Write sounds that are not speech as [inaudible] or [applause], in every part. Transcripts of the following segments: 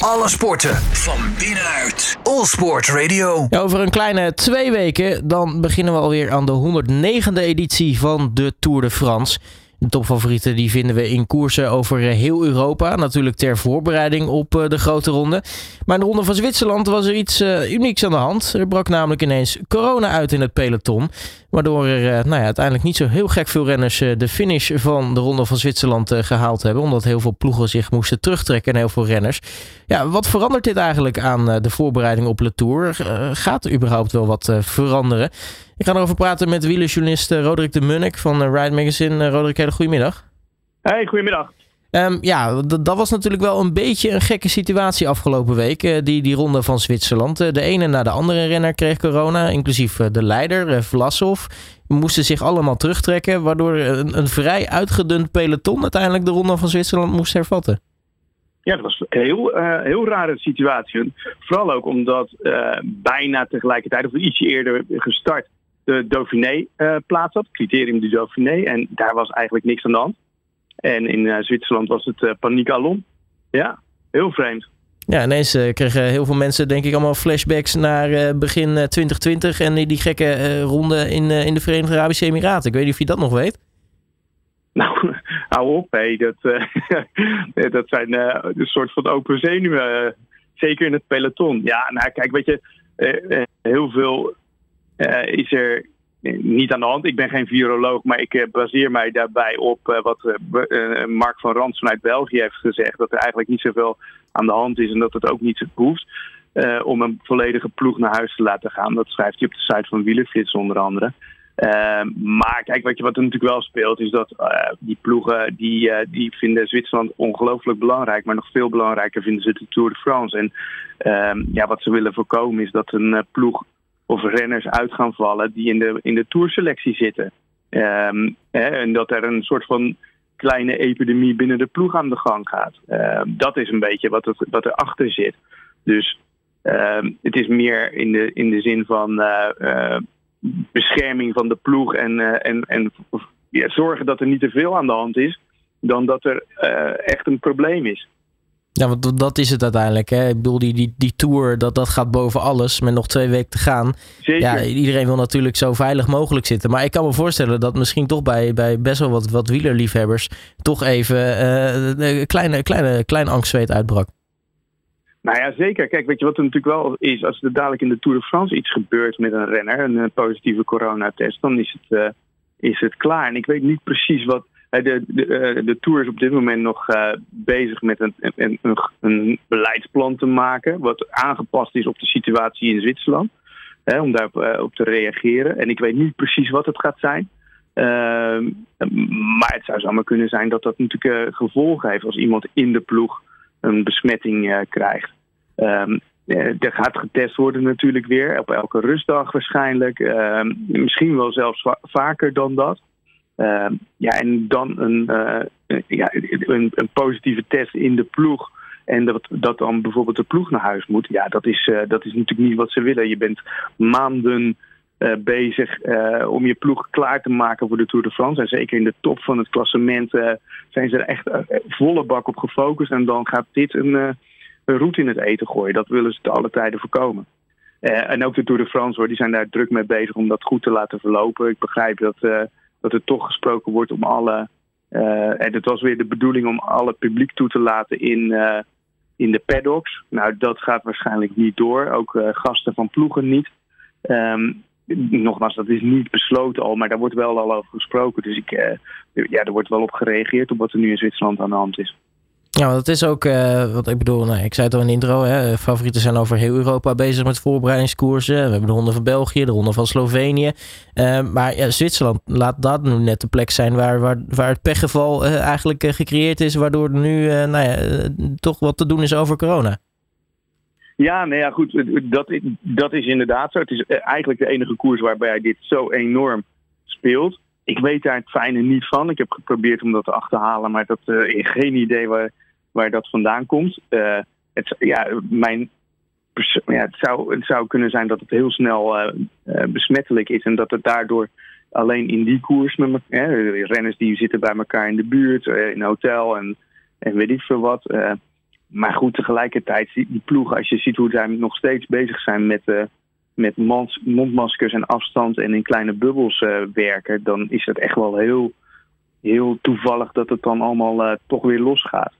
Alle sporten van binnenuit. All Sport Radio. Over een kleine twee weken dan beginnen we alweer aan de 109e editie van de Tour de France. De topfavorieten die vinden we in koersen over eh, heel Europa. Natuurlijk ter voorbereiding op eh, de grote ronde. Maar in de ronde van Zwitserland was er iets uh, unieks aan de hand. Er brak namelijk ineens corona uit in het peloton. Waardoor er nou ja, uiteindelijk niet zo heel gek veel renners de finish van de ronde van Zwitserland gehaald hebben. Omdat heel veel ploegen zich moesten terugtrekken en heel veel renners. Ja, wat verandert dit eigenlijk aan de voorbereiding op de Tour? gaat er überhaupt wel wat veranderen? Ik ga erover praten met wielerjournalist eh, Roderick de Munnik van eh, Ride Magazine. Eh, Roderick, hele goedemiddag. Hey, goedemiddag. Um, ja, dat was natuurlijk wel een beetje een gekke situatie afgelopen week. die, die ronde van Zwitserland. de ene na de andere renner kreeg corona, inclusief de leider, Vlasov. Moesten zich allemaal terugtrekken, waardoor een, een vrij uitgedund peloton uiteindelijk de ronde van Zwitserland moest hervatten. Ja, dat was een heel, uh, heel rare situatie. Vooral ook omdat uh, bijna tegelijkertijd, of ietsje eerder gestart, de Dauphiné uh, plaats had, criterium du Dauphiné. En daar was eigenlijk niks aan de hand. En in uh, Zwitserland was het uh, paniek alom. Ja, heel vreemd. Ja, ineens kregen heel veel mensen denk ik allemaal flashbacks naar begin 2020 en die gekke ronde in, in de Verenigde Arabische Emiraten. Ik weet niet of je dat nog weet. Nou, [laughs] hou op, hé. Dat, [laughs] dat zijn een soort van open zenuwen. zeker in het peloton. Ja, nou kijk, weet je, heel veel uh, is er niet aan de hand. Ik ben geen viroloog, maar ik uh, baseer mij daarbij op wat Mark van Rans vanuit België heeft gezegd. Dat er eigenlijk niet zoveel aan de hand is en dat het ook niet hoeft om een volledige ploeg naar huis te laten gaan. Dat schrijft hij op de site van Wielerflits onder andere. maar kijk, wat, je, wat er natuurlijk wel speelt, is dat die ploegen die, die vinden Zwitserland ongelooflijk belangrijk, maar nog veel belangrijker vinden ze de Tour de France. En ehm, ja, wat ze willen voorkomen is dat een ploeg of renners uit gaan vallen die in de, in de tourselectie zitten. Um, hè, en dat er een soort van kleine epidemie binnen de ploeg aan de gang gaat. Uh, dat is een beetje wat, het, wat erachter zit. Dus uh, het is meer in de, in de zin van uh, bescherming van de ploeg en, eh, en, en ja, zorgen dat er niet te veel aan de hand is, dan dat er echt een probleem is. Ja, want dat is het uiteindelijk. Hè? Ik bedoel, die, die, die tour, dat, dat gaat boven alles. Met nog twee weken te gaan. Zeker. Ja, iedereen wil natuurlijk zo veilig mogelijk zitten. Maar ik kan me voorstellen dat misschien toch bij, bij best wel wat, wat wielerliefhebbers... toch even uh, een kleine, kleine, klein angstzweet uitbrak. Nou ja, zeker. Kijk, weet je wat er natuurlijk wel is? Als er dadelijk in de Tour de France iets gebeurt met een renner... een positieve coronatest, dan is het, uh, is het klaar. En ik weet niet precies wat de, de, eh, de Tour is op dit moment nog uh, bezig met een, een, een, beleidsplan te maken. Wat aangepast is op de situatie in Zwitserland. Hè, om daarop uh, op te reageren. En ik weet niet precies wat het gaat zijn. Ehm, maar het zou zomaar kunnen zijn dat dat natuurlijk gevolgen heeft als iemand in de ploeg een besmetting krijgt. Ehm, er gaat getest worden natuurlijk weer, op elke rustdag waarschijnlijk. Ehm, misschien wel zelfs vaker dan dat. Uh, ja, en dan een, uh, ja, een, een, positieve test in de ploeg. En dat, dat dan bijvoorbeeld de ploeg naar huis moet. Ja, dat is, uh, dat is natuurlijk niet wat ze willen. Je bent maanden uh, bezig om je ploeg klaar te maken voor de Tour de France. En zeker in de top van het klassement zijn ze er echt volle bak op gefocust. En dan gaat dit een, een route in het eten gooien. Dat willen ze te alle tijden voorkomen. en ook de Tour de France hoor, die zijn daar druk mee bezig om dat goed te laten verlopen. Ik begrijp dat dat er toch gesproken wordt om alle. Uh, en het was weer de bedoeling om alle publiek toe te laten in, uh, in de paddocks. Nou, dat gaat waarschijnlijk niet door. Ook uh, gasten van ploegen niet. Um, nogmaals, dat is niet besloten al, maar daar wordt wel al over gesproken. Dus ik, ja, er wordt wel op gereageerd op wat er nu in Zwitserland aan de hand is. Ja, dat is ook, uh, wat ik bedoel, nou, ik zei het al in de intro, hè, favorieten zijn over heel Europa bezig met voorbereidingskoersen. We hebben de ronde van België, de ronde van Slovenië. Uh, maar ja, Zwitserland, laat dat nu net de plek zijn waar, waar, waar het pechgeval eigenlijk gecreëerd is, waardoor er nu nou ja, toch wat te doen is over corona. Ja, nou ja, goed, dat, dat is inderdaad zo. Het is eigenlijk de enige koers waarbij dit zo enorm speelt. Ik weet daar het fijne niet van. Ik heb geprobeerd om dat te achterhalen, maar dat, uh, geen idee waar, waar dat vandaan komt. Uh, het, ja, mijn, ja, het, zou, het zou kunnen zijn dat het heel snel uh, besmettelijk is en dat het daardoor alleen in die koers met me, renners die zitten bij elkaar in de buurt, in hotel en, en weet ik veel wat. Maar goed, tegelijkertijd, die, die ploeg, als je ziet hoe zij nog steeds bezig zijn met, met mondmaskers en afstand en in kleine bubbels uh, werken, dan is het echt wel heel, heel toevallig dat het dan allemaal uh, toch weer losgaat.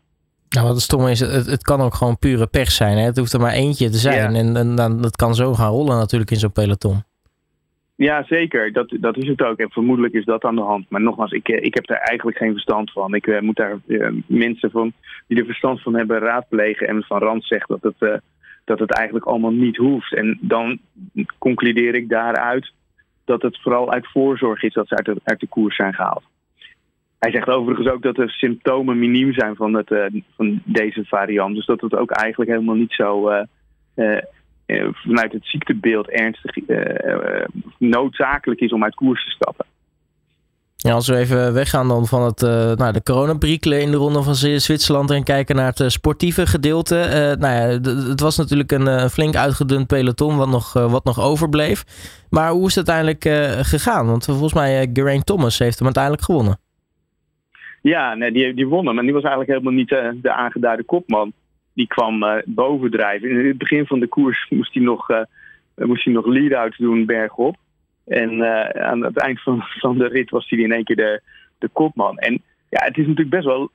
Nou, wat het stomme is, het, het kan ook gewoon pure pech zijn. Hè? Het hoeft er maar eentje te zijn. En, en dan, dat kan zo gaan rollen natuurlijk in zo'n peloton. Ja, zeker. Dat, dat is het ook. En vermoedelijk is dat aan de hand. Maar nogmaals, ik, ik heb daar eigenlijk geen verstand van. Ik uh, moet daar mensen van die er verstand van hebben raadplegen. En Van Rand zegt dat het, dat het eigenlijk allemaal niet hoeft. En dan concludeer ik daaruit dat het vooral uit voorzorg is dat ze uit de, koers zijn gehaald. Hij zegt overigens ook dat de symptomen miniem zijn van, het, van deze variant. Dus dat het ook eigenlijk helemaal niet zo eh, vanuit het ziektebeeld ernstig eh, eh, noodzakelijk is om uit koers te stappen. Ja, als we even weggaan dan van het, uh, nou, de coronapriekelen in de ronde van Zwitserland en kijken naar het sportieve gedeelte. Uh, nou ja, het was natuurlijk een flink uitgedund peloton wat nog, wat nog overbleef. Maar hoe is het uiteindelijk gegaan? Want volgens mij Geraint Thomas heeft hem uiteindelijk gewonnen. Ja, nee, die, die won. En die was eigenlijk helemaal niet de aangeduide kopman die kwam bovendrijven. In het begin van de koers moest hij nog, moest hij nog lead-out doen bergop. En uh, aan het eind van, van de rit was hij in één keer de, de kopman. En ja, het is natuurlijk best wel.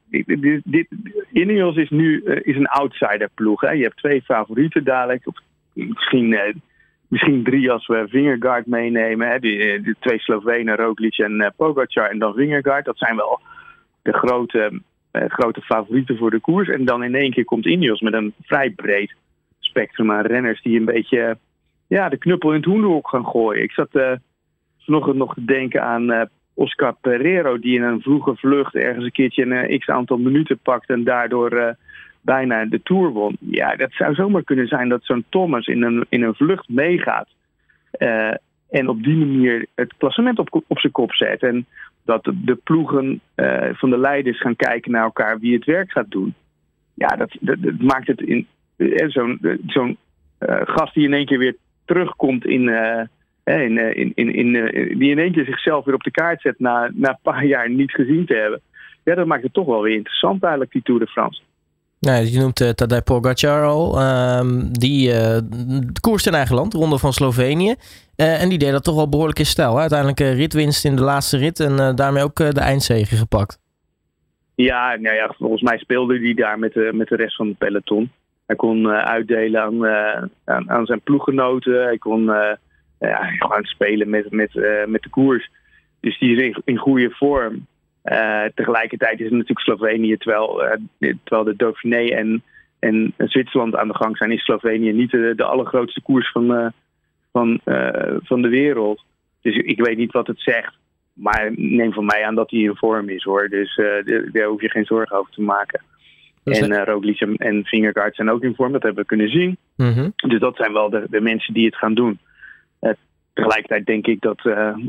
Dit, Ineos is nu is een outsider ploeg. Hè. Je hebt twee favorieten dadelijk. Of misschien, misschien drie als we Vingegaard meenemen. Hè. De twee Slovenen, Roglic en Pogacar. En dan Vingegaard. Dat zijn wel de grote eh, grote favorieten voor de koers. En dan in één keer komt Ineos met een vrij breed spectrum aan renners die een beetje ja, de knuppel in het hoenderhok gaan gooien. Ik zat uh, vanochtend nog te denken aan uh, Oscar Pereiro, die in een vroege vlucht ergens een keertje een x aantal minuten pakt en daardoor bijna de Tour won. Ja, dat zou zomaar kunnen zijn dat zo'n Thomas in een, in een vlucht meegaat. en op die manier het klassement op, op zijn kop zet. En dat de, ploegen van de leiders gaan kijken naar elkaar wie het werk gaat doen. Ja, dat, dat, maakt het in zo'n zo'n gast die in één keer weer terugkomt in, in, in, in, in die in keer zichzelf weer op de kaart zet na, na een paar jaar niet gezien te hebben. Ja, dat maakt het toch wel weer interessant eigenlijk, die Tour de France. Je noemt uh, Tadej Pogacar al. Uh, die uh, koerst in eigen land, ronde van Slovenië. Uh, en die deed dat toch wel behoorlijk in stijl. Hè? Uiteindelijk ritwinst in de laatste rit en daarmee ook de eindzege gepakt. Ja, nou ja, volgens mij speelde hij daar met de, met de rest van het peloton. Hij kon uitdelen aan, aan, aan, zijn ploeggenoten. Hij kon ja, gewoon spelen met, met, met de koers. Dus die is in, goede vorm. Tegelijkertijd is het natuurlijk Slovenië, terwijl, terwijl de Dauphiné en, en Zwitserland aan de gang zijn, is Slovenië niet de, de allergrootste koers van, van, van de wereld. Dus ik weet niet wat het zegt. Maar neem van mij aan dat hij in vorm is hoor. Dus daar hoef je geen zorgen over te maken. Dus en uh, Roglic en Vingegaard zijn ook in vorm, dat hebben we kunnen zien. Mm -hmm. Dus dat zijn wel de, de, mensen die het gaan doen. tegelijkertijd denk ik dat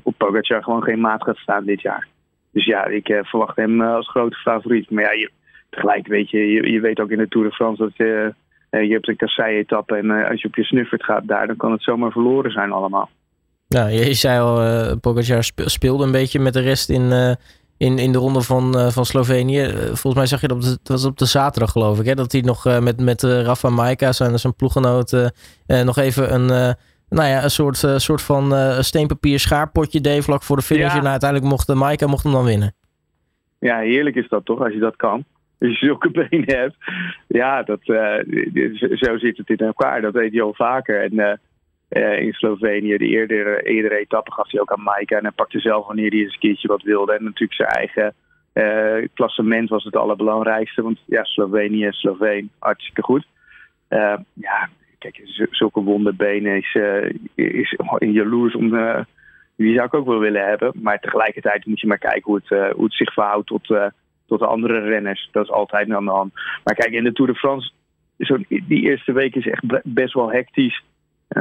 op Pogacar gewoon geen maat gaat staan dit jaar. Dus ja, ik uh, verwacht hem uh, als grote favoriet. Maar ja, je, tegelijk weet je, je, je, weet ook in de Tour de France dat je, uh, je hebt een kassei-etappe en als je op je snuffert gaat daar, dan kan het zomaar verloren zijn allemaal. Nou, je zei al, uh, Pogacar speelde een beetje met de rest in, in, in de ronde van, van Slovenië. volgens mij zag je dat, het was op de zaterdag geloof ik, hè, dat hij nog met, met Rafa Maika, zijn, zijn ploeggenoot, nog even een nou ja, een soort, soort van steenpapier schaarpotje deed vlak voor de finish. Ja. En uiteindelijk mocht de Maika mocht hem dan winnen. Ja, heerlijk is dat toch, als je dat kan. Als je zulke [laughs] benen hebt. Ja, dat, zo zit het in elkaar. Dat weet je al vaker. En in Slovenië, de eerdere, etappe gaf hij ook aan Maika. En hij pakte zelf wanneer hij eens een keertje wat wilde. En natuurlijk zijn eigen klassement was het allerbelangrijkste. Want ja, Slovenië, Sloveen, hartstikke goed. ja, kijk, zulke wonderbenen is, uh, is jaloers om. Uh, die zou ik ook wel willen hebben. Maar tegelijkertijd moet je maar kijken hoe het, uh, hoe het zich verhoudt tot, tot de andere renners. Dat is altijd aan de hand. Maar kijk, in de Tour de France, zo, die eerste week is echt best wel hectisch.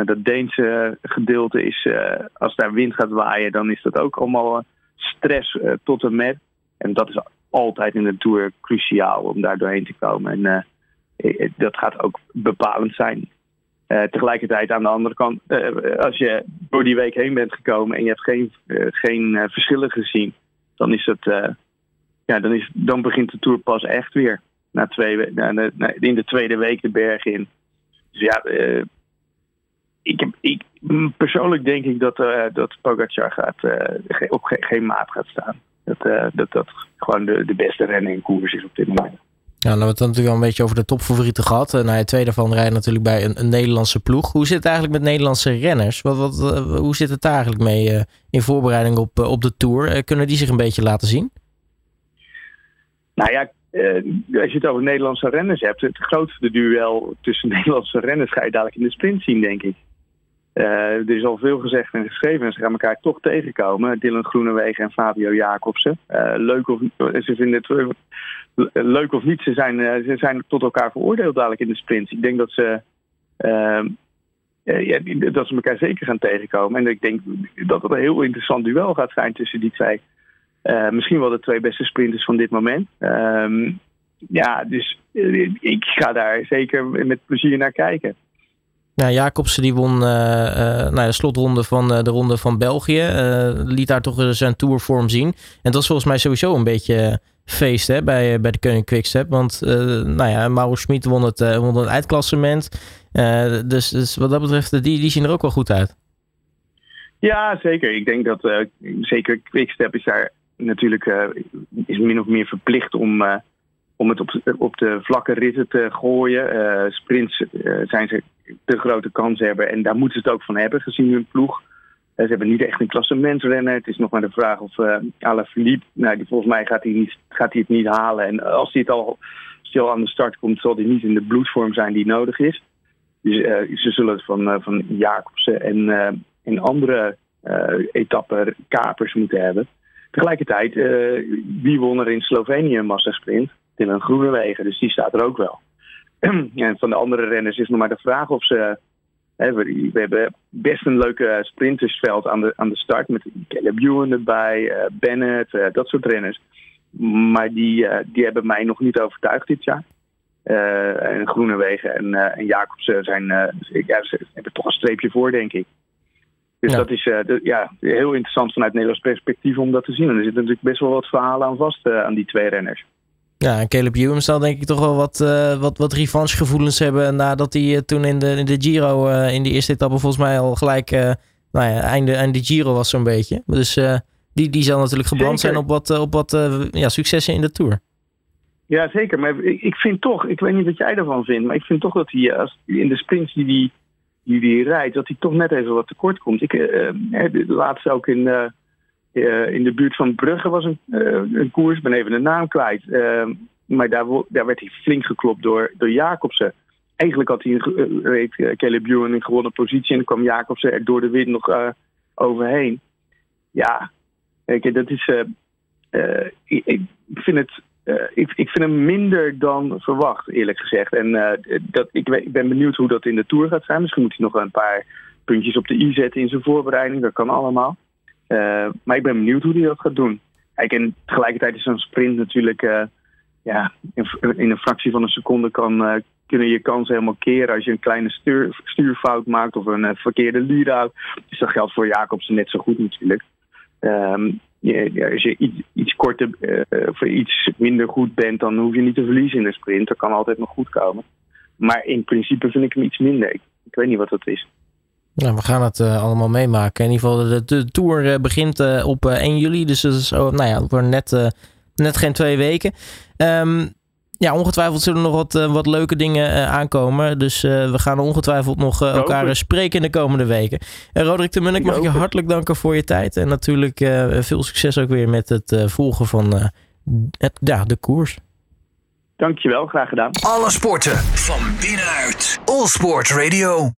Dat Deense gedeelte is, als daar wind gaat waaien, dan is dat ook allemaal stress tot en met. En dat is altijd in de Tour cruciaal om daar doorheen te komen. En dat gaat ook bepalend zijn. Tegelijkertijd aan de andere kant, als je door die week heen bent gekomen en je hebt geen, geen verschillen gezien, dan, is het, ja, dan, is, dan begint de tour pas echt weer. na twee, na, in de tweede week de berg in. Dus ja, ik heb, ik, persoonlijk denk ik dat, dat Pogacar gaat, op geen maat gaat staan. Dat, dat dat gewoon de, de beste renner in koers is op dit moment. Ja, nou, we hebben het natuurlijk al een beetje over de topfavorieten gehad. En nou, twee daarvan rijden natuurlijk bij een, een, Nederlandse ploeg. Hoe zit het eigenlijk met Nederlandse renners? Wat, wat, eh, hoe zit het daar eigenlijk mee uh, in voorbereiding op, uh, op de Tour? kunnen die zich een beetje laten zien? Nou ja, als je het over Nederlandse renners hebt, het grootste duel tussen [laughs] Nederlandse renners ga je dadelijk in de sprint zien, denk ik. Er is al veel gezegd en geschreven en ze gaan elkaar toch tegenkomen. Dylan Groenewegen en Fabio Jacobsen. leuk of ze vinden het leuk of niet, ze zijn, eh, ze zijn tot elkaar veroordeeld dadelijk in de sprint. Ik denk dat ze, uh, ja, dat ze elkaar zeker gaan tegenkomen. En ik denk dat het een heel interessant duel gaat zijn tussen die twee. Misschien wel de twee beste sprinters van dit moment. Uh, ja, dus ik ga daar zeker met plezier naar kijken. Nou, Jacobsen die won uh, nou, de slotronde van de ronde van België. liet daar toch zijn tourvorm zien. En dat was volgens mij sowieso een beetje feest hè, bij, bij de Koning Quickstep. Want uh, nou ja, Mauro Schmid won het, uh, won het eindklassement. Uh, dus, dus wat dat betreft, die, die zien er ook wel goed uit. Ja, zeker. Ik denk dat zeker Quickstep is daar natuurlijk is min of meer verplicht om, om het op, op de vlakke ritten te gooien. sprints zijn ze de grote kans hebben en daar moeten ze het ook van hebben gezien hun ploeg. Ze hebben niet echt een klassementsrenner. Het is nog maar de vraag of uh, Alaphilippe, nou, die, volgens mij gaat hij, niet, gaat hij het niet halen. En als hij het al stil aan de start komt, zal hij niet in de bloedvorm zijn die nodig is. Dus uh, ze zullen het van, uh, van Jacobsen en, en andere etappen kapers moeten hebben. Tegelijkertijd, wie won er in Slovenië een massasprint? Dylan Groenewegen, dus die staat er ook wel. [clears throat] en van de andere renners is nog maar de vraag of ze we, hebben best een leuke sprintersveld aan de, aan de start met Caleb Ewan erbij, uh, Bennett, uh, dat soort renners. Maar die, uh, die hebben mij nog niet overtuigd dit jaar. en Groenewegen en, en Jacobsen zijn, ja, ze hebben toch een streepje voor, denk ik. Dus dat is de, ja, heel interessant vanuit Nederlands perspectief om dat te zien. En er zitten natuurlijk best wel wat verhalen aan vast aan die twee renners. Ja, en Caleb Ewan zal denk ik toch wel wat, uh, wat, wat revanchegevoelens hebben nadat hij uh, toen in de, in de Giro uh, in de eerste etappe volgens mij al gelijk, nou ja, einde, einde Giro was zo'n beetje. Dus die, die zal natuurlijk gebrand zijn op wat, op wat ja, successen in de Tour. Ja, zeker. Maar ik, ik vind toch, ik weet niet wat jij ervan vindt, maar ik vind toch dat hij als, in de sprints die hij die, die rijdt, dat hij toch net even wat tekort komt. Ik, laatst ook in uh, in de buurt van Brugge was een, uh, een koers, ik ben even de naam kwijt. Uh, maar daar, daar, werd hij flink geklopt door, door Jacobsen. Eigenlijk had hij een, reed Caleb Ewan in gewonnen positie en kwam Jacobsen er door de wind nog overheen. Ja, kijk, dat is. Ik, ik, vind het. ik, ik vind hem minder dan verwacht, eerlijk gezegd. En dat, ik, ik ben benieuwd hoe dat in de Tour gaat zijn. Misschien moet hij nog een paar puntjes op de i zetten in zijn voorbereiding. Dat kan allemaal. Uh, maar ik ben benieuwd hoe hij dat gaat doen. Kijk, en tegelijkertijd is zo'n sprint natuurlijk... Uh, ja, in, in, een fractie van een seconde kan, uh, kunnen je kansen helemaal keren... als je een kleine stuur, stuurfout maakt of een verkeerde lead-out. Dus dat geldt voor Jacobsen net zo goed natuurlijk. Um, ja, als je iets, iets korter of iets minder goed bent... dan hoef je niet te verliezen in de sprint. Dat kan altijd nog goed komen. Maar in principe vind ik hem iets minder. Ik, ik weet niet wat dat is. Nou, we gaan het uh, allemaal meemaken. In ieder geval, de, de tour uh, begint uh, op 1 juli. Dus dat is oh, nou ja, voor net, net geen twee weken. Um, ja, ongetwijfeld zullen er nog wat, wat leuke dingen aankomen. Dus we gaan ongetwijfeld nog elkaar spreken in de komende weken. Roderick de Munnik, mag ik je hartelijk danken voor je tijd. En natuurlijk veel succes ook weer met het volgen van het, ja, de koers. Dankjewel, graag gedaan. Alle sporten van binnenuit. All Sport Radio.